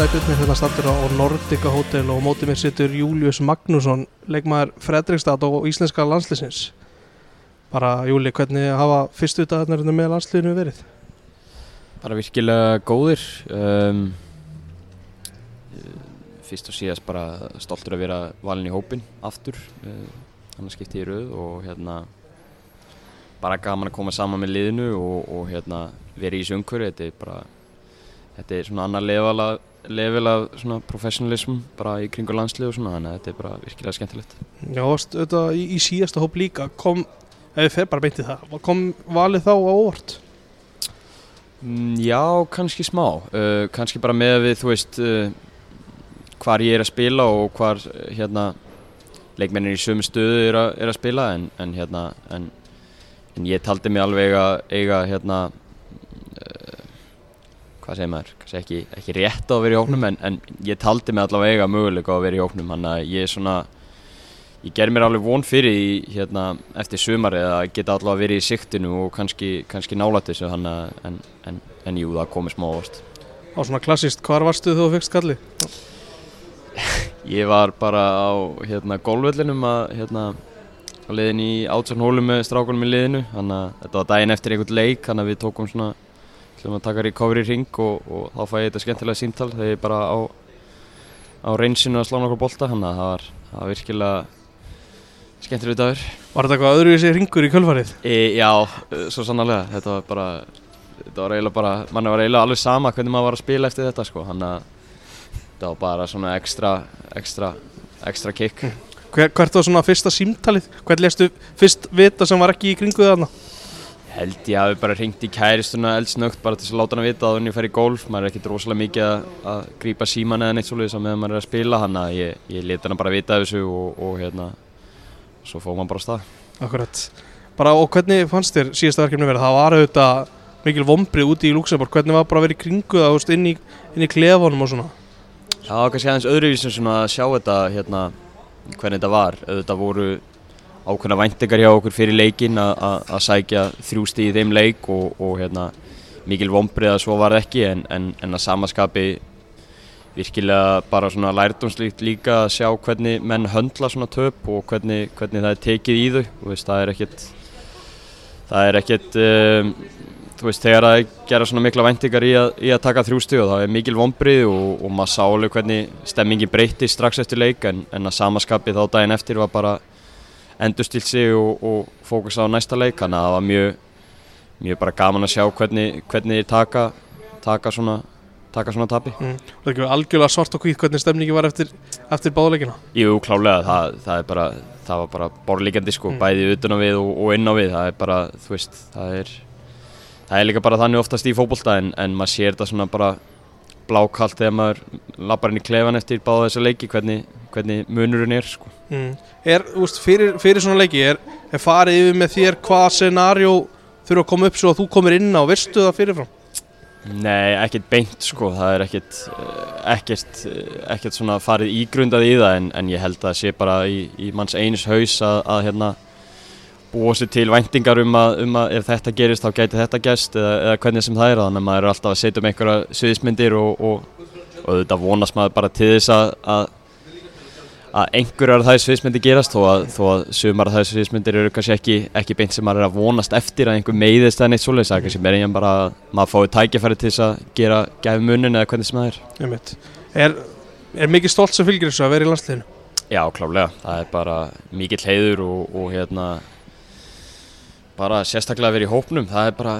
Sæbjörn hérna stattur á Nordica Hotel og mótið mér sittur Július Magnússon leikmaður Fredrikstad og íslenska landslýsins bara Júli, hvernig hafa fyrstu dagarnir með landslýðinu verið? Bara virkilega góðir. Um, fyrst og síðast bara stoltur að vera valin í hópin aftur. Uh, hann skipti í rauð og hérna bara gaman að koma saman með liðinu og, og hérna vera í umhverju þetta er bara þetta er svona annar af, level af svona professionalism bara í kringu landslið og svona þannig að þetta er bara virkilega skemmtilegt Já, þetta í, í síðasta hóp líka kom, ef við fer bara beintið það kom valið þá á óvart? Mm, já, kannski smá uh, kannski bara með við, þú veist uh, hvar ég er að spila og hvar hérna leikmennir í sömu stöðu er, a, er að spila en, en hérna en, en ég taldi mig alveg að eiga hérna uh, hvað segir maður, kannski ekki, ekki rétt á að vera í hóknum en, en ég taldi mig allavega eiga möguleika að vera í hóknum þannig að ég er svona ég ger mér alveg von fyrir í, hérna, eftir sumari að geta allavega verið í siktinu og kannski, kannski nála þessu en, en, en jú, það komið smá ást Á svona klassist, hvar varstu þú fyrst kalli? Ég var bara á hérna, gólvöllinum að hérna, að liðin í átsarnhólum með strákunum í liðinu þannig að þetta var daginn eftir einhvern leik þannig að við tókum svona hljóðum að taka recovery ring og, og þá fæ ég þetta skemmtilega síntal þegar ég bara á, á reynsinu að slá nokkur bolta þannig að það var, það var virkilega skemmtilega dagur Var þetta eitthvað öðruvísi ringur í kjölfarið? E, já, svo sannarlega þetta var bara, þetta var eiginlega bara manni var eiginlega alveg sama hvernig maður var að spila eftir þetta sko, þannig að þetta var bara svona ekstra ekstra, ekstra kick Hver, Hvert var svona fyrsta símtalið? Hvert lestu fyrst vita sem var ekki í kringu þarna? Held ég að við bara ringt í kæristuna eldsnögt bara til að láta hana vita að hún er færið í golf. Maður er ekkert rosalega mikið að, að grípa síman eða neitt svolítið sem meðan maður er að spila hann að ég, ég leta hana bara vita þessu og, og hérna svo fóð maður bara stað. Akkurat. Bara, Og hvernig fannst þér síðasta verkefni verið? Það var auðvitað mikil vombrið úti í Luxemburg hvernig var bara að vera í kringu það veist, inn, í, inn í klefanum og svona? Já, kannski aðeins öðruvísum svona að sjá þetta hérna, ákveðna væntingar hjá okkur fyrir leikin að sækja þrjústi í þeim leik og, og hérna, mikil vombrið að svo var ekki en, en, en að samaskapi virkilega bara svona lærdomslíkt líka að sjá hvernig menn höndla svona töp og hvernig, hvernig það er tekið í þau. Og veist, það er ekkert það er ekkert um, þú veist þegar það gera svona mikla væntingar í í að taka þrjústi og það er mikil vombrið og, og maður sá alveg hvernig stemmingin breyti strax eftir leik en, en að samaskapi þá daginn eftir var bara endurstilt sig og, og fókusa á næsta leik þannig að það var mjög, mjög bara gaman að sjá hvernig, hvernig taka, taka svona taka svona tapi mm. Það er ekki algjörlega svart og hvít hvernig stemningi var eftir, eftir báðleikina Jú, klálega, það, það, bara, það var bara borlíkjandi sko, mm. bæði utan á við og, og inn á við, það er bara, þú veist, það er það er líka bara þannig oftast í fókbólta en, en maður sér þetta svona bara blákallt þegar maður lappar inn í klefan eftir báða þessa leiki hvernig, hvernig munurinn er sko. mm. Er, úst, fyrir, fyrir svona leiki, er, er farið yfir með þér hvaða scenarjó þurfa að koma upp svo að þú komir inn á, veistu það fyrirfram? Nei, ekkert beint sko, það er ekkert, ekkert, ekkert svona farið ígrundað í það en, en ég held að það sé bara í, í manns eins haus að, að hérna búa sér til væntingar um að, um að ef þetta gerist þá gæti þetta gæst eða, eða hvernig sem það er þannig að maður er alltaf að setja um einhverja sviðismyndir og, og, og þetta vonast maður bara til þess að, að að einhverjar það sviðismyndir gerast þó að, þó að sumar það sviðismyndir eru kannski ekki, ekki beint sem maður er að vonast eftir að einhver meiðist eða neitt svoleiðis er kannski meira en bara að maður fái tækifæri til þess að gera gæfi munin eða hvernig sem það er. Er, er mikið stolt sem fylgir þessu að vera í landsliðinu? Já, klálega, það er bara mikill heiður og, og hérna bara sérstaklega að vera í hópnum það er bara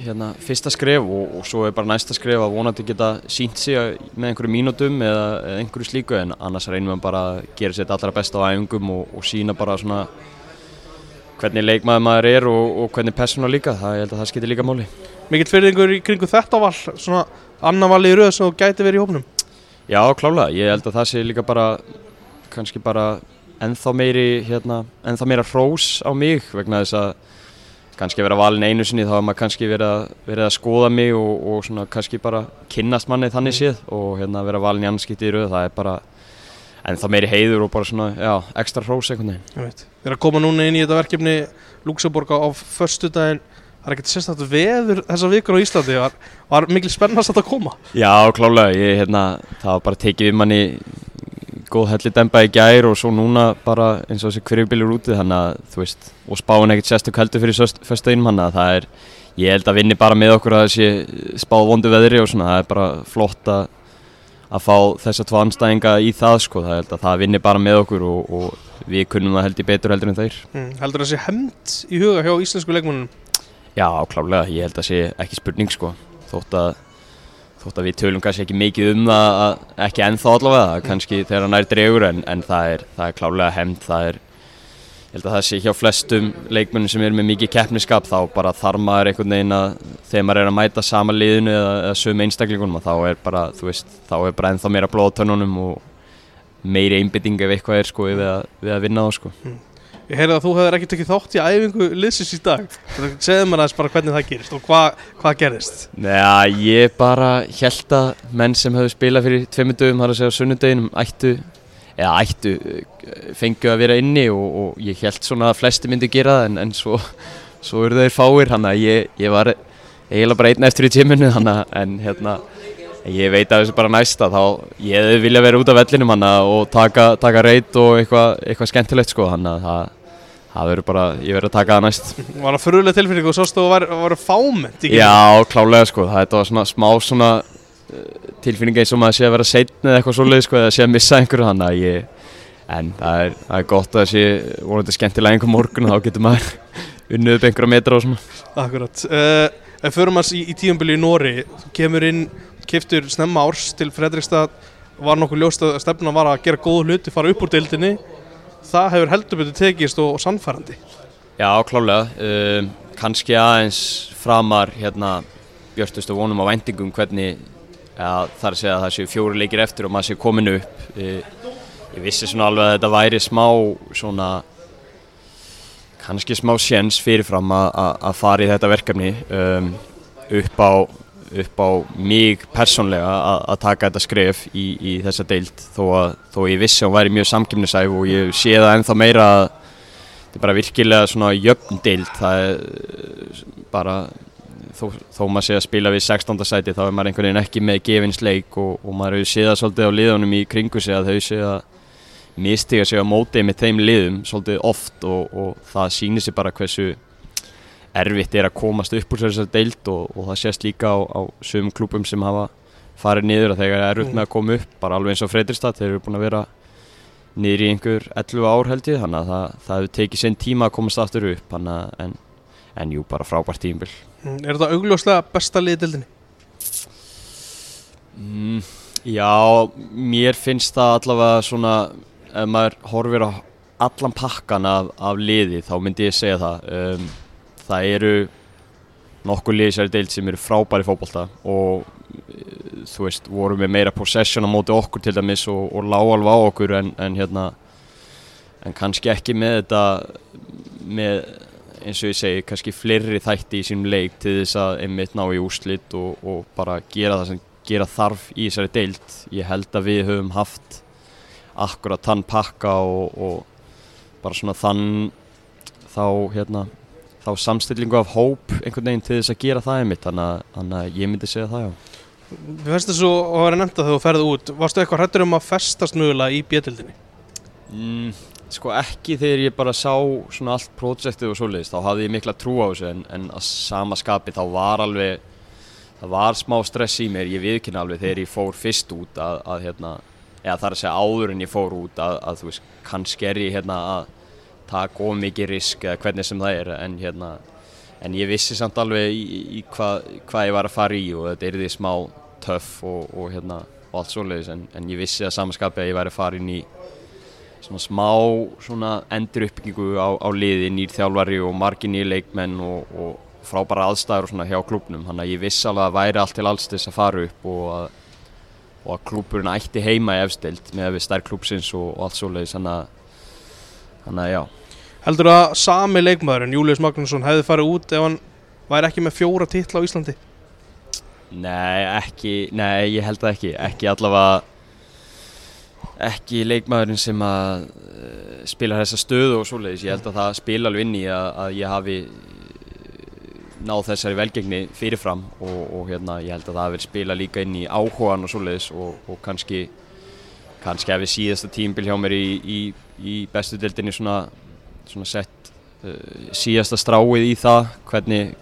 hérna, fyrsta skref og, og svo er bara næsta skref að vonandi geta sínt sig með einhverju mínútum eða, eða einhverju slíku en annars reynum við bara að gera sér allra besta á æfingum og, og sína bara svona hvernig leikmaður maður er og, og hvernig persóna líka, það, ég held að það skiptir líka móli. Mikill fyrirðingur í kringu þetta val, svona annan val í rauð sem þú gæti verið í hópnum? Já, klálega, ég held að það sé líka bara, kannski bara ennþá meiri, hérna, ennþá meira hrós á mig vegna þess að kannski að vera valin einu sinni þá er maður kannski verið að, verið að skoða mig og, og svona kannski bara kynnast manni þannig séð og hérna vera valin í annarskipti í rauð það er bara en það meiri heiður og bara svona já, ekstra hrós einhvern veginn. Við erum að koma núna inn í þetta verkefni Luxemburg á, förstu daginn það er ekkert sérstaklega veður þessa vikur á Íslandi. Var, var mikil spennast að þetta koma? Já, klálega, ég, hérna, það var bara tekið við manni góð helli demba í gær og svo núna bara eins og þessi hverjubilur úti þannig að þú veist, og spáin ekkert sérstök heldur fyrir fyrstuðinum hann að það er, ég held að vinni bara með okkur að þessi spáð vondu veðri og svona, það er bara flott að að fá þessa tvo anstæðinga í það sko, það held að það vinni bara með okkur og, og við kunnum það held í betur heldur en þeir. Mm, heldur það sé hemmt í huga hjá íslensku leikmannum? Já, klálega, ég held að sé ekki spurning sko, þótt að þótt að við tölum kannski ekki mikið um það ekki ennþá allavega, kannski þegar hann er dregur en, en það er, það er klálega hemmt, það er ég held að það sé hjá flestum leikmennum sem er með mikið keppniskap þá bara þarf maður einhvern veginn að þegar maður er að mæta sama liðinu eða, eða sögum einstaklingunum þá er bara, þú veist, þá er bara ennþá meira blóðtönunum og meiri einbytting ef eitthvað er sko við að, við að vinna á sko. Ég heyrði að þú hefur ekki tekið þátt í æfingu liðsins í dag. Segðu mér aðeins bara hvernig það gerist og hvað hva gerist? Nei, ég bara held að menn sem hefur spilað fyrir tveimur dögum, þar að segja sunnudeginum, ættu, eða ættu, fengið að vera inni og, og ég held svona að flesti myndi gera það en, en svo, svo eru þeir fáir, hann að ég, ég var eiginlega bara einn eftir í tíminu, hann að, en hérna, ég veit að þessu bara næsta, þá ég vilja vera út af vellinum hann að og taka, taka reyt og eitthvað eitthva skemmtilegt sko, hann að það það verður bara, ég verður að taka það næst. Var það fyrirlega tilfinning og sástu að það var fáment? Já, klálega sko, það var svona smá svona uh, tilfinning eins og maður sé að vera setn eða eitthvað svolítið sko, eða sé að missa einhverju þannig að ég, en það er, það er gott að það sé vonandi skemmtilega einhver morgun og þá getur maður unnið upp einhverja metra og svona. Akkurat, uh, ef fyrir maður í, í tíumbili í Nóri, þú kemur inn keftur snemma árs til Fredrikstad var nokkuð ljóst að stefna var að gera góð hluti, fara upp úr deildinni það hefur heldur betur tekist og, og sannfærandi. Já, klálega uh, kannski aðeins framar hérna björnstustu vonum á vendingum hvernig ja, þar sé að það séu fjóri leikir eftir og maður sé komin upp. Uh, ég vissi svona alveg að þetta væri smá svona kannski smá séns fyrirfram að fara í þetta verkefni. Um, upp á upp á mig persónlega að taka þetta skref í, í þessa deilt þó að þó ég vissi að hún væri mjög samkjöfnisæf og ég sé það ennþá meira að þetta er bara virkilega svona jöfn deilt það er bara þó, þó maður sé að spila við 16. sæti þá er maður einhvern veginn ekki með gefinsleik og, og maður hefur séð það svolítið á liðunum í kringu sig að þau sé að mistiga sig á mótið með þeim liðum svolítið oft og, og það sýnir sig bara hversu erfitt er að komast upp úr þessar deilt og, og það sést líka á, á sögum klúpum sem hafa farið niður að þegar það er erfitt með að koma upp bara alveg eins og Fredristad, þeir eru búin að vera niður í einhver 11 ár held ég þannig að það, það hefur tekið sinn tíma að komast aftur upp en, en jú, bara frábært tímbil mm, Er þetta augljóslega besta liðið dildinni? Mm, já, mér finnst það allavega svona ef maður horfir á allan pakkan af, af liði þá myndi ég segja það um, það eru nokkuð liðsæri deilt sem eru frábæri fókbalta og eh, þú veist, vorum við meira possession á móti okkur til dæmis og, og lág alveg á okkur en, en hérna en kannski ekki með þetta með eins og ég segi, kannski fleiri þætti í sínum leik til þess að einmitt ná í úslitt og, og bara gera það sem gera þarf í þessari deilt ég held að við höfum haft akkurat þann pakka og, og bara svona þann þá hérna þá samstillingu af hóp einhvern veginn til þess að gera það einmitt. Þannig að ég myndi segja það já. Við festast svo að vera nefnt að þú ferði út. Varstu eitthvað hrættur um að festast mögulega í bjöldinni? Mm, sko ekki þegar ég bara sá svona allt projektið og svoleiðist þá hafði ég mikla trú á þessu en, en að sama skapi þá var alveg það var smá stress í mér, ég viðkynna alveg þegar ég fór fyrst út að, að hérna, eða þar að segja áður en ég fór út taka of mikið risk eða hvernig sem það er en, hérna, en ég vissi samt alveg í, í hvað hva ég var að fara í og þetta er því smá töff og, og, hérna, og allt svoleiðis en, en ég vissi að samanskapi að ég væri að fara inn í svona smá svona endur uppbyggingu á, á liði, nýr þjálfari og margir nýr leikmenn og, og frábæra aðstæður og svona hjá klubnum þannig að ég vissi alveg að væri allt til alls þess að fara upp og að, og að klúburinn ætti heima í efstild með að við stær klúpsins og, og allt svoleiðis. Þannig að já Heldur það að sami leikmaðurinn, Július Magnússon, hefði farið út ef hann væri ekki með fjóra títla á Íslandi? Nei, ekki, nei, ég held það ekki. Ekki allavega, ekki leikmaðurinn sem að uh, spila þessa stöðu og svoleiðis. Ég held að það spila alveg inn í að, að ég hafi ná þessari velgengni fyrirfram og, og hérna, ég held að það hefur spilað líka inn í áhugan og svoleiðis og, og kannski kannski hefði síðasta tímbil hjá mér í, í, í bestu dildinni svona sett uh, síðasta stráið í það hvernig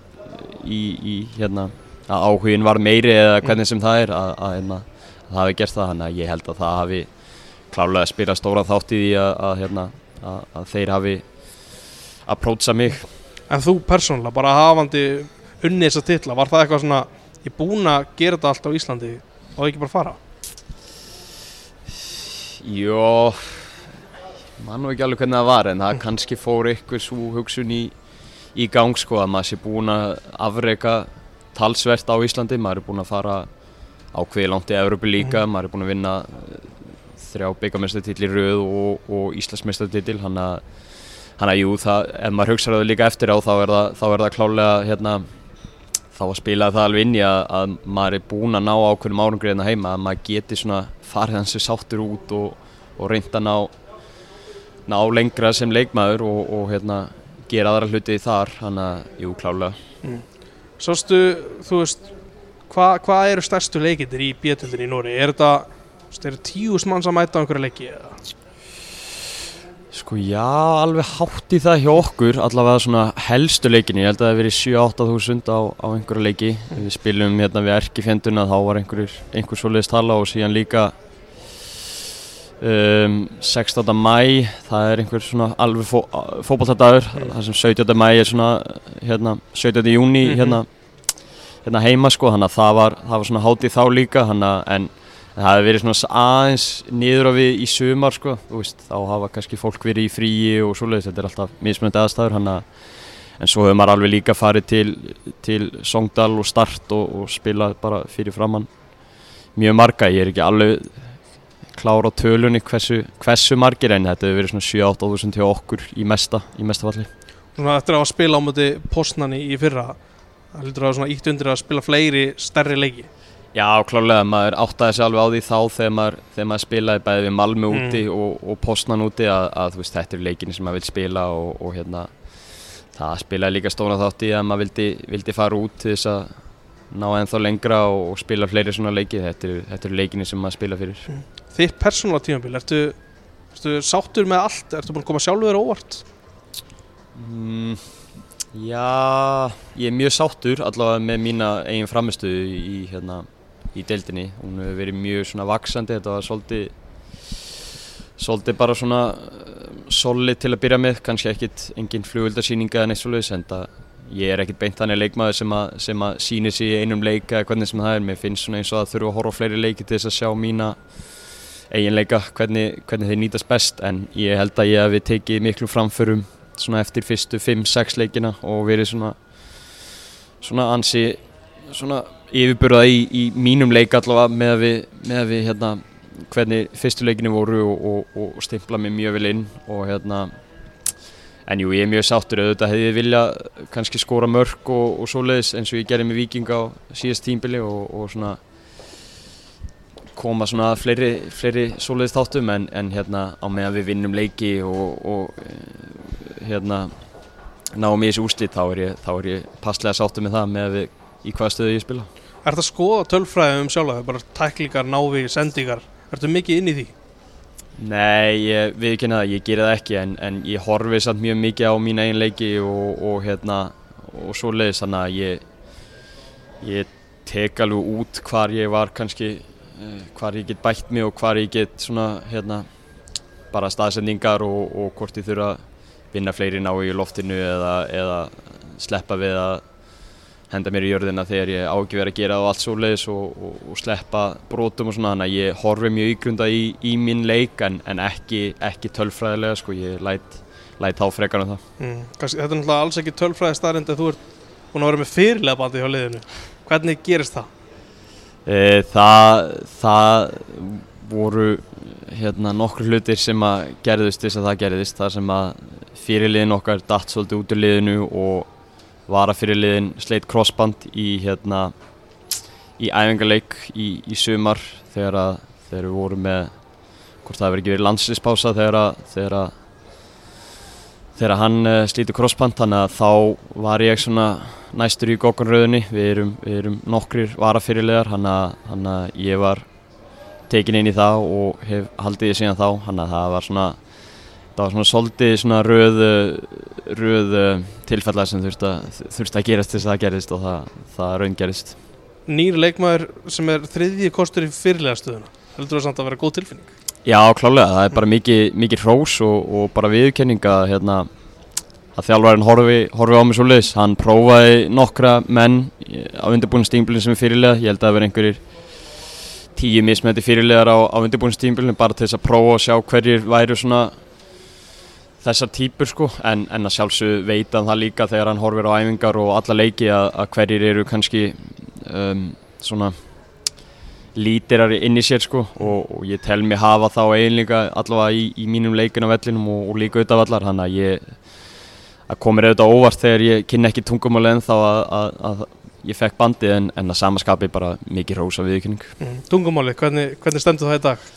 í, í hérna að áhugin var meiri eða hvernig sem það er að, að, hérna, að það hafi gert það. Þannig að ég held að það hafi klálega spilað stóra þátt í því að, að hérna, að þeir hafi approacha mig. En þú persónulega, bara hafandi unni þessa titla, var það eitthvað svona ég er búinn að gera þetta allt á Íslandi og ekki bara fara? Jó, mann og ekki alveg hvernig það var en það kannski fór ykkur svo hugsun í, í gang sko að maður sé búinn að afreika talsvert á Íslandi, maður er búinn að fara ákveði langt í Európa líka, mm. maður er búinn að vinna eh, þrjá byggamestartill í rauð og, og Íslandsmestartill, hann að hann að jú, það, ef maður hugsaður það líka eftir á þá er það, þá er það klálega hérna, þá að spila það alveg inn í að, að maður er búinn að ná ákveðnum árangriðina hérna heima, að maður geti svona farið hansi sáttur út og, og reynda að ná, ná lengra sem leikmaður og, og hérna, gera aðra hluti þar, hann að, jú, klálega. Mm. Sástu, þú veist, hvað hva eru stærstu leikindir í bjöldundin í Nóri? Er þetta, er tíus mann sem mæta á einhverja leiki eða? Sko já, alveg hátt í það hjá okkur, allavega svona helstu leikinni, ég held að það hef verið 7-8 þúsund á, á einhverju leiki. Mm. Við spilum hérna við erkifjenduna, þá var einhver, einhver svoleiðist tala og síðan líka um, 16. mæ, það er einhver svona alveg fó, fókbaltadagur, mm. það sem 17. mæ er svona hérna 17. júni mm -hmm. hérna, hérna heima sko, þannig að það var, það var svona hátt í þá líka, þannig að en það hefði verið svona aðeins niður á við í sumar sko, veist, þá hafa kannski fólk verið í fríi og svoleiðis, þetta er alltaf mismunandi aðstæður hana, en svo hefur maður alveg líka farið til, til Songdal og Start og, og spilað bara fyrir framann mjög marga, ég er ekki alveg klára á tölunni hversu, hversu margir en þetta hefur verið svona 7-8 þúsund hjá okkur í mesta, í mestafalli Svona eftir að spila á móti postnani í fyrra, það heldur að svona ítt undir að spila fleiri stærri leiki Já, klálega, maður áttaði sér alveg á því þá þegar maður, þegar maður spilaði bæði við Malmö mm. úti og, og Postnan úti að, að veist, þetta eru leikinni sem maður vil spila og, og hérna, það spilaði líka stóna þátt í að maður vildi, vildi fara út til þess að ná ennþá lengra og, og spila fleiri svona leiki, þetta eru, þetta eru leikinni sem maður spila fyrir. Mm. Þitt persónulega tímanbíl, ertu, ertu sáttur með allt, ertu búin að koma sjálfur óvart? Mm, já, ég er mjög sáttur allavega með mína eigin framistu í hérna í deildinni. Hún hefur verið mjög svona vaksandi, þetta var svolítið, svolítið bara svona eh, solid til að byrja með, kannski ekkit engin flugöldarsýninga en eitt svolítið, en það, ég er ekkit beint þannig leikmaður sem að, sem að síni sig í einum leika eða hvernig sem það er. Mér finnst svona eins og að þurfa að horfa á fleiri leiki til þess að sjá mína eiginleika, hvernig, hvernig þeir nýtast best, en ég held að ég hef tekið miklu framförum svona eftir fyrstu 5-6 leikina og verið svona, svona ansi svona yfirburða í, í mínum leik allavega með að við, með að við hérna, hvernig fyrstuleikinu voru og, og, og stimpla mig mjög vel inn og hérna en jú, ég er mjög sáttur. Auðvitað hefði ég vilja kannski skóra mörg og, og svoleiðis eins og ég gerði með Viking á síðast tímbili og svona koma svona fleiri, fleiri svoleiðis þáttum en, en hérna á meðan við vinnum leiki og hérna náum í þessu úslit þá er ég, ég passlega sáttur með það með að við í hvaða stöðu ég spila. Er þetta að skoða tölfræði um sjálf bara tæklingar, návi, sendingar er þetta mikið inn í því? Nei, ég viðkynna það, ég ger það ekki en, en ég horfi samt mjög mikið á mín eigin leiki og, og hérna og svo leiðis þannig að ég ég tek alveg út hvar ég var kannski eh, hvar ég get bætt mig og hvar ég get svona hérna bara staðsendingar og, og hvort ég þurfa að vinna fleiri ná í loftinu eða, eða sleppa við að henda mér í jörðina þegar ég ágifir að gera það á allt svo leiðis og, og, og sleppa brotum og svona þannig að ég horfi mjög ígrunda í, í minn leik en, en ekki, ekki tölfræðilega sko, ég læt, læt á frekar um það. Mm, kannski, þetta er náttúrulega alls ekki tölfræði starrend að þú ert búin að vera með fyrirlega bandi hjá liðinu. Hvernig gerist það? E, það, það voru hérna, nokkur hlutir sem að gerðist þess að það gerðist, það sem að fyrirliðin okkar datt svolítið út úr liðinu og var að fyrirliðin sleitt crossband í hérna í æfingarleik í, í sumar þegar að þegar við vorum með hvort það hefur ekki verið landslýspása þegar að þegar að þegar hann uh, slíti crossband þannig að þá var ég svona næstur í gókunröðunni við erum, við erum nokkrir varafyrirlegar hann að ég var tekin inn í það og hef haldið ég síðan þá. Hann að það var svona það var svona soldið svona röð röð tilfellar sem þurfti að, þurfti að gerast þess að það gerist og það, það raun gerist Nýr leikmaður sem er þriðji kostur í fyrirlega stuðuna heldur það samt að vera góð tilfinning? Já, klálega, það er bara mikið, mikið hrós og, og bara viðkenning að, hérna, að þjálfærin horfi, horfi á mig svo leiðis. Hann prófaði nokkra menn á undirbúinstímbilin sem er fyrirlega. Ég held að það verði einhverjir tíu mismætti fyrirlegar á, á undirbúinstímbilin bara til þess að prófa og sjá hverjir væri svona þessar típur sko. En, en að sjálfsög veita það líka þegar hann horfir á æfingar og alla leiki að, að hverjir eru kannski um, svona lítirar inn í sér sko og, og ég tel mig hafa þá eiginlega allavega í, í mínum leikin á vellinum og, og líka auðvitað vallar hann að ég að komir auðvitað óvart þegar ég kynna ekki tungumáli en þá að, að, að ég fekk bandið en, en að samaskapi bara mikið rósa viðkynning mm, Tungumáli, hvernig, hvernig stendur það í dag?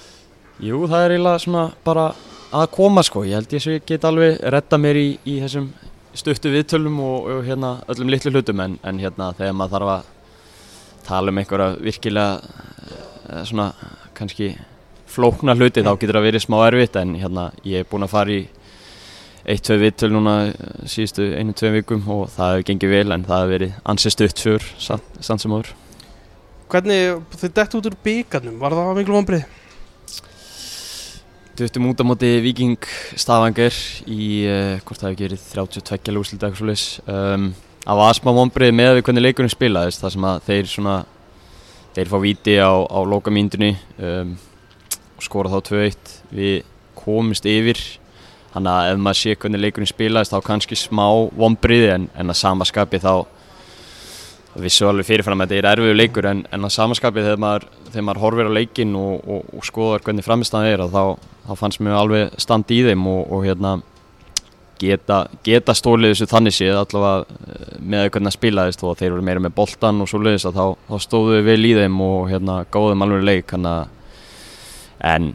Jú, það er eiginlega svona bara að koma sko, ég held ég að ég get alveg retta mér í, í þessum stuttu viðtölum og, og hérna öllum litlu hlutum en, en hérna þegar maður þarf að tala um einhverja virkilega Eh, svona kannski flókna hluti þá getur það verið smá erfitt en hérna ég er búin að fara í eitt-tvei vittöl núna eh, síðustu einu-tvei vikum og það hefur gengið vel en það hefur verið ansið stutt fyrr samt sem áður Hvernig þið dætt út úr byggarnum, var það miklu vonbrið? Duttum út á móti Viking Stavanger í, uh, hvort það hefur gerið 32 lúslita eitthvað svolítið um, Það var smá vonbrið með við hvernig leikurinn spilaðist það sem að þeir svona þeir fá viti á, á lokamíndunni um, og skora þá 2-1 við komumst yfir. Þannig að ef maður sé hvernig leikurinn spilaðist þá kannski smá vonbriði en, en að samaskapi þá vissu alveg fyrirfram að þetta er erfiðu leikur en, en að samaskapi þegar maður, þegar maður horfir á leikin og, og, og skoðar hvernig framistæðan er þá, þá fannst mér alveg stand í þeim og, og hérna geta, geta stólið þessu þannig séð allavega eh, með hvernig það spilaðist og þeir eru meira með boltan og svo leiðist að þá, þá stóðu við vel í þeim og hérna gáðum alveg leik en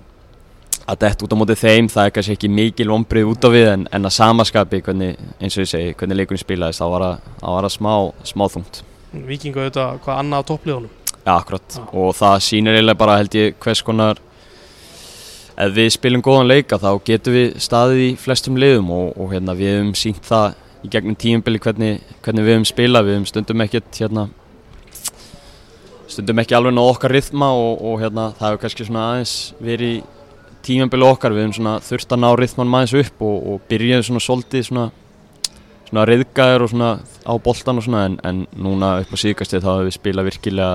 að detta út á mótið þeim það er kannski ekki mikil vonbrið út á við en, en að samaskapi hvernig, eins og ég segi hvernig leikunni spilaðist þá var það smá, smá þungt Vikingu auðvitað hvað annað á toppliðunum Já, akkurat ah. og það sýnir eiginlega bara held ég hvers konar ef við spilum góðan leika þá getum við staðið í flestum liðum og, og hérna, við hefum sínt það í gegnum tíumbili hvernig, hvernig við hefum spilað, við hefum stundum ekkert hérna, stundum ekki alveg náðu okkar rithma og, og hérna, það hefur kannski svona aðeins verið tíumbili okkar, við hefum svona þurft að ná rithman maður upp og, og byrjaði svona svolítið svona, svona riðgæður og svona á boltan og svona en, en núna upp á síðkastið þá hefur við spilað virkilega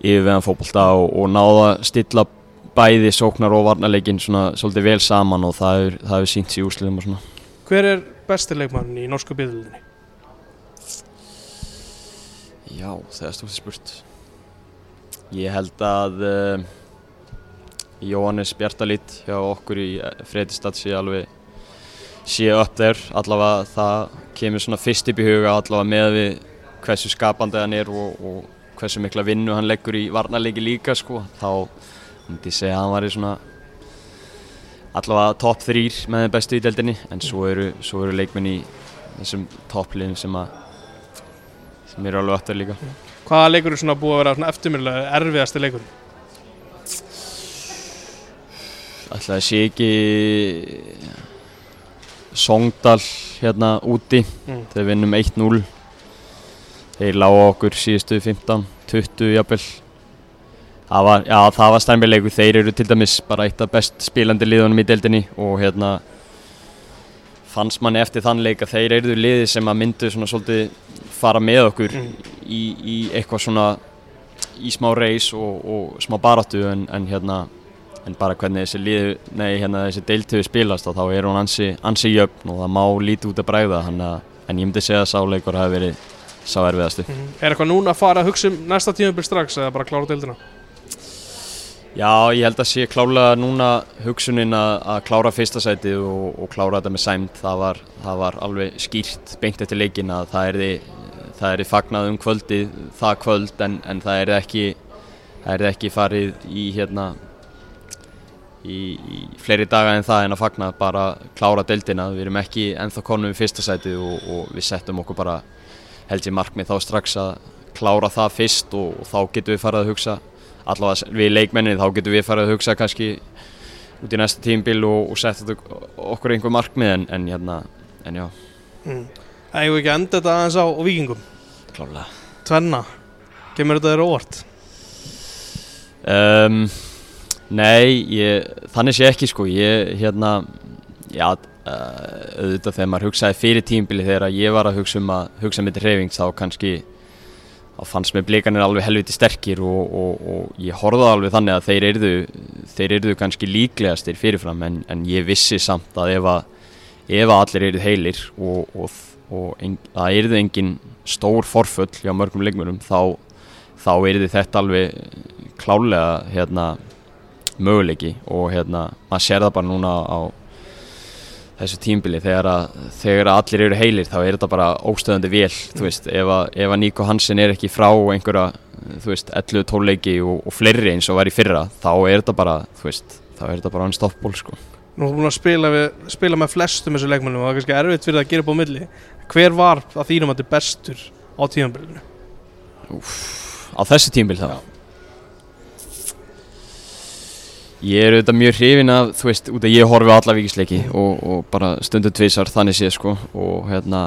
yfir veðan fókbalta og, og náða stilla bæði sóknar og varnarleikin svona svolítið vel saman og það hefur sínt sér úsliðum og svona. Hver er bestileikmann í norsku byggðulinni? Já, það er stóðið spurt. Ég held að uh, Jóhannes Bjartalít hjá okkur í eh, Fredistad sé alveg sé upp þér, allavega það kemur svona fyrst upp í huga allavega með við hversu skapandi hann er og, og hversu mikla vinnu hann leggur í varnarleiki líka sko, þá myndi segja að hann var í svona allavega top 3 með þeim bestu í deldinni en svo eru, svo eru leikmenn í þessum toppliðum sem að sem eru alveg öttur líka Hvaða leikur er svona búið að vera eftirmjölulega erfiðasti leikur? Ætlaði að sé ekki Songdal hérna úti mm. þegar við vinnum 1-0 þeir lága okkur síðustu 15, 20 jafnvel það var, var stærnbjörnleiku þeir eru til dæmis bara eitt af best spílandi liðunum í deildinni og hérna fannst manni eftir þann leik að þeir eruðu liði sem að myndu svona svolítið fara með okkur mm. í, í eitthvað svona í smá reys og, og smá baráttu en, en hérna en bara hvernig þessi lið, nei hérna þessi deiltöfi spilast þá er hún ansi, ansi jöfn og það má lítið út að bræða hana, en ég myndi segja að sáleikur hafi verið sá erfiðastu. Mm -hmm. Er eitthvað núna að fara að hugsa um næsta tímabill strax eða bara klára deildina? Já, ég held að sé klálega núna hugsunin að, að klára fyrsta sætið og, og klára þetta með sæmt. Það var, það var alveg skýrt beint eftir leikin að það er því, það er því fagnað um kvöldið það kvöld en, en það er ekki, er ekki farið í hérna í, í fleiri daga en það en að fagna bara klára deildina, við erum ekki ennþá konum við fyrsta sæti og, og við settum okkur bara held ég markmið þá strax að klára það fyrst og, og þá getum við farið að hugsa allavega við leikmennin þá getum við farið að hugsa kannski út í næsta tímbil og, og setja okkur einhver markmið en, en, hérna, en já mm. Það hefur ekki endað þetta aðeins á vikingum Klálega Tvenna, kemur þetta þér óvart? Um, nei, ég, þannig sé ekki sko, ég hérna, já, uh, auðvitað þegar maður hugsaði fyrir tímbili þegar ég var að hugsa um að hugsa með þetta hreyfings þá kannski, þá fannst mér blikanir alveg helviti sterkir og, og, og ég horfaði alveg þannig að þeir eruðu, þeir eruðu kannski líklegastir fyrirfram en, en ég vissi samt að ef að, ef að allir eruð heilir og, og en, það eruðu engin stór forfull hjá mörgum leikmurum þá, þá eruðu þetta alveg klálega hérna, möguleiki og hérna, maður sér það bara núna á þessu tímbili þegar, að, þegar að allir eru heilir þá er þetta bara óstöðandi vel þú veist, ef að, ef að Níko Hansen er ekki frá einhverja, þú veist, 11-12 leiki og, og fleiri eins og var í fyrra þá er þetta bara, þú veist, þá er þetta bara unstoppable sko. Nú erum við búin að spila, við, spila með flestum þessu leikmennum og það er kannski erfitt fyrir það að gera upp á milli hver var að þínum að þetta er bestur á tímabilinu? Á þessu tímbil þá? Já Ég er auðvitað mjög hrifin af, þú veist, út af ég horfi á alla vikisleiki og, og bara stundu tvísar þannig séð sko. Og hérna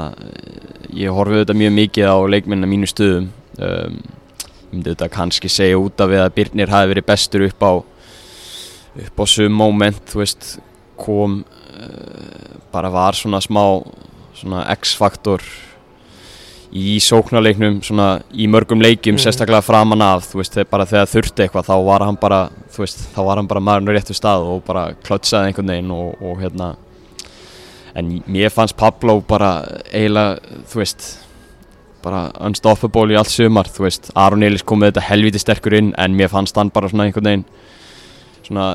ég horfi auðvitað mjög mikið á leikminna mínu stöðum. Um, ég myndi auðvitað kannski segja út af að Birnir hafi verið bestur upp á upp á sum moment, þú veist kom uh, bara var svona smá svona X-faktor í sóknarleiknum svona í mörgum leikjum mm. sérstaklega framan af þú veist bara þegar þurfti eitthvað þá var hann bara þú veist þá var hann bara maðurinn réttu stað og bara klötsaði einhvern veginn og, og hérna en mér fannst Pablo bara eiginlega þú veist bara unstoppable í allt sumar þú veist Aron Eilis kom með þetta helviti sterkur inn en mér fannst hann bara svona einhvern veginn svona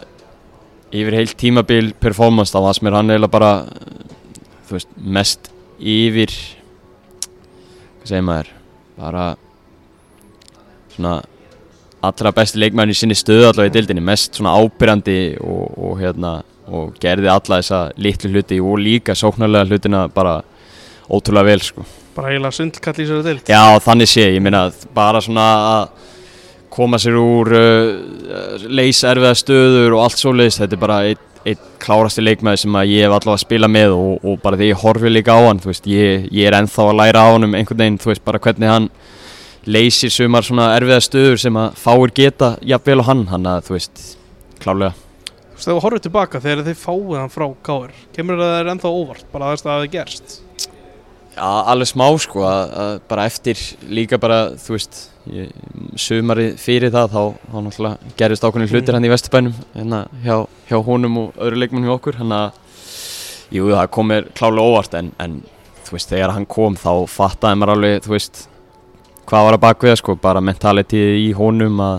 yfir heilt tímabil performance þá sem er hann eiginlega bara þú veist mest yfir segir maður bara svona allra besti leikmæðin í sinni stöðu allavega í dildinni mest svona ábyrjandi og, og hérna og gerði alla þessa litlu hluti og líka sóknarlega hlutina bara ótrúlega vel sko. Bara eiginlega sundkall í sér að dild já þannig sé ég minna bara svona að koma sér úr uh, leyserfiða stöður og allt svo leiðist þetta er bara einn ein klárasti leikmaði sem ég hef allavega að spila með og, og bara því ég horfi líka á hann veist, ég, ég er enþá að læra á hann um einhvern veginn þú veist bara hvernig hann leysir sumar svona erfiða stöður sem að fáir geta jafnvel á hann hann að þú veist klárlega. Þú veist þegar þú horfið tilbaka þegar þið fáið hann frá Káur kemur það er enþá óvart bara þess að það hefði gerst? Já alveg smá sko að, að bara eftir líka bara þú veist sumari fyrir það þá, þá náttúrulega gerist ákveðin hlutir hann mm. í Vesturbænum hérna hjá, hjá honum og öðru leikmenn hjá okkur hann að, jú það komir klálega óvart en, en þú veist þegar hann kom þá fattaði maður alveg þú veist hvað var að bakveða sko bara mentalitið í honum að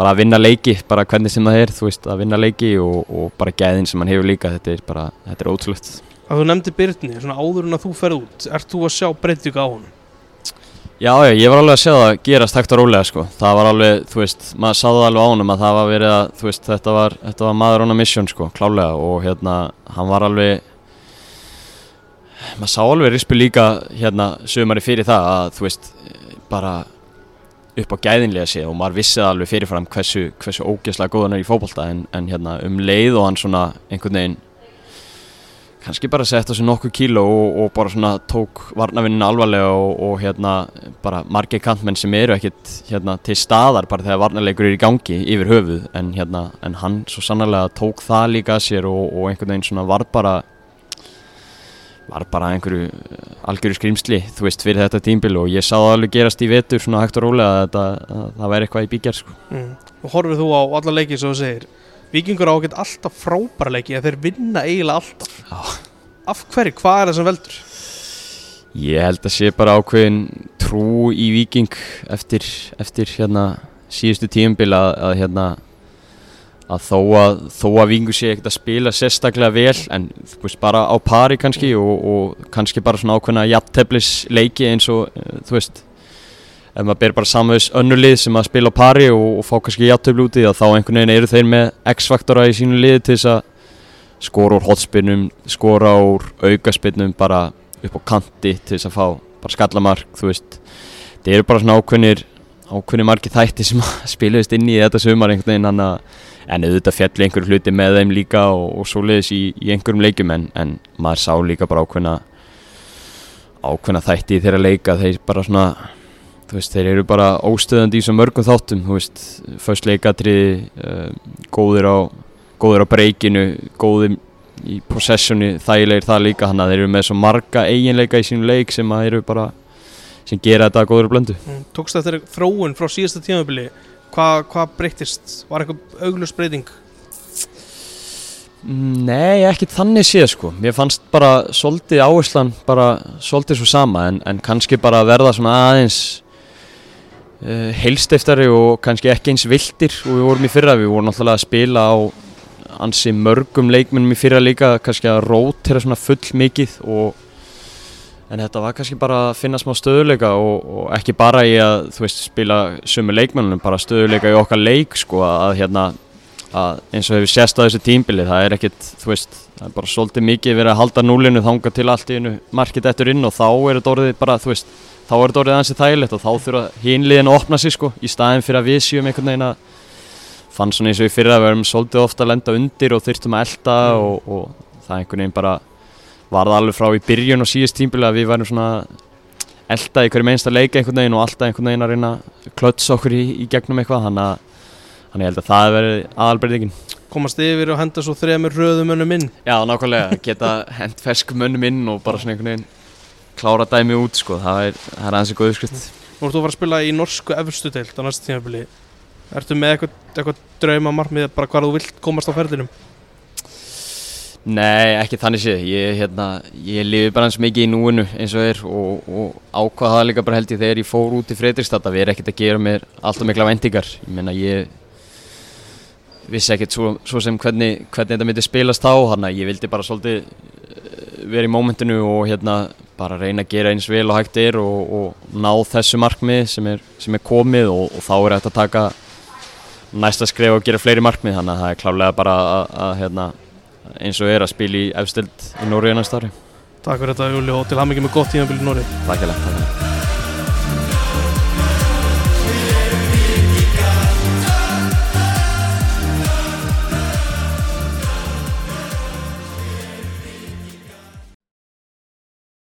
bara að vinna leiki, bara hvernig sem það er þú veist að vinna leiki og, og bara gæðin sem hann hefur líka, þetta er bara, þetta er ótrúlegt Að þú nefndi Byrni, svona áður en að þú ferð út, ert þú að sjá breytið á honum? Já, já, ég var alveg að sjá það gerast hægt og rólega sko. Það var alveg, þú veist, maður sáði alveg á honum að það var verið að, þú veist, þetta var, þetta var maður on a mission sko, klálega og hérna, hann var alveg, maður sá alveg rispu líka hérna sögumari fyrir það að, þú veist, bara upp á gæðinlega sé og maður vissið alveg fyrirfram hversu, hversu ógeðslega góðan er í fókbalta en, en hérna um leið og hann svona einhvern veginn kannski bara sett á sig nokkuð kíló og, og bara svona tók varnavinnin alvarlega og, og hérna bara margir kantmenn sem eru ekkert hérna til staðar bara þegar varnarleikur er í gangi yfir höfuð en hérna en hann svo sannarlega tók það líka að sér og, og einhvern veginn svona var bara var bara einhverju algjörðu skrimsli þú veist fyrir þetta tímbil og ég sá það alveg gerast í vetur svona hægt og rólega að, þetta, að það væri eitthvað í byggjar sko. mm. og horfið þú á alla leikið sem þú segir Vikingur ágætt alltaf frábæra leiki að þeir vinna eiginlega alltaf Já. Af hverju? Hvað er það sem veldur? Ég held að sé bara ákveðin trú í Viking eftir, eftir hérna, síðustu tíumbil að, að, hérna, að þó að þó að Vikingur sé ekkert að spila sérstaklega vel en veist, bara á pari kannski og, og kannski bara svona ákveðina jafnteflis leiki eins og þú veist ef maður ber bara samvegs önnulið sem að spila á pari og, og fá kannski játtöflu út í það þá einhvern veginn eru þeir með X-faktora í sínu liði til þess að skora úr hotspinnum, skora úr aukaspinnum bara upp á kanti til þess að fá bara skallamark, þú veist. Það eru bara svona ákveðnir ákveðnir margi þætti sem spilaðist inn í þetta sumar einhvern veginn hann að en auðvitað fjalli einhverju hluti með þeim líka og, og svo leiðis í, í einhverjum leikjum en, en maður sá líka bara ákveðna ákveðna þætti í þeirra leika þeir bara svona veist, þeir eru bara óstöðandi í svo mörgum þáttum först leikatriði uh, góðir á góðir á breykinu, góðir í possessioni, þægilegir það líka hann að þeir eru með svo marga eiginleika í sínu leik sem að bara sem gera þetta góður blöndu mm, Tókst þetta þróun frá síðasta tímafili hvað hva breytist? Var eitthvað auglust breyting? Nei, ekki þannig séð sko mér fannst bara svolítið áherslan bara svolítið svo sama en, en kannski bara verða svona aðeins heilstiftari og kannski ekki eins vildir og við vorum í fyrra, við vorum náttúrulega að spila á ansi mörgum leikmennum í fyrra líka kannski að rótera svona full mikið og en þetta var kannski bara að finna smá stöðuleika og, og ekki bara í að þú veist spila sumu leikmennunum bara stöðuleika í okkar leik sko að hérna að eins og hefur sérst á þessu tímbili það er ekkert, þú veist, það er bara svolítið mikið verið að halda núlinu þanga til allt í markið eftir inn og þá er þetta orðið bara, þú veist, þá er þetta orðið ansið þægilegt og þá þurfa hínliðin að opna sig sko í staðin fyrir að við séum einhvern veginn að fann svona eins og í fyrir að við erum svolítið ofta að lenda undir og þurftum að elda mm. og, og það einhvern veginn bara var það alveg frá í byrjun og síðust tímbili að við værum svona elda í hverju meinsta leika einhvern veginn og alltaf einhvern veginn að reyna að klötsa okkur í, í gegnum eitthvað þannig að Þannig ég held að það verið aðalbreytingin. Komast yfir og henda svo þremur röðum önnum inn? Já, nákvæmlega. Geta hend ferskum önnum inn og bara svona einhvern veginn klára dæmi út, sko. Það er, það er aðeins eitthvað uppskrift. Nú ertu að fara að spila í norsku efstu deilt á næsta tímafili. Ertu með eitthvað, eitthvað drauma margmið bara hvað þú vilt komast á ferðinum? Nei, ekki þannig séð. Ég, hérna, ég lifi bara eins mikið í núinu eins og er og, og ákvaða það líka bara held ég þegar ég fór út í Fredrikstad að við erum ekkert að gera mér alltaf mikla vendingar. Ég meina, ég vissi ekkert svo, svo sem hvernig, hvernig þetta myndi spilast þá þannig að ég vildi bara svolítið eh, vera í mómentinu og hérna bara reyna að gera eins vel og hægt er og, og ná þessu markmið sem er, sem er komið og, og þá er þetta að taka næsta skrif og gera fleiri markmið. Þannig að það er klálega bara að, að hérna, eins og er að spila í efstild í Nóri næsta ári. Takk fyrir þetta Júli og til ekki með gott tímafél í Nóri Takk fyrir þetta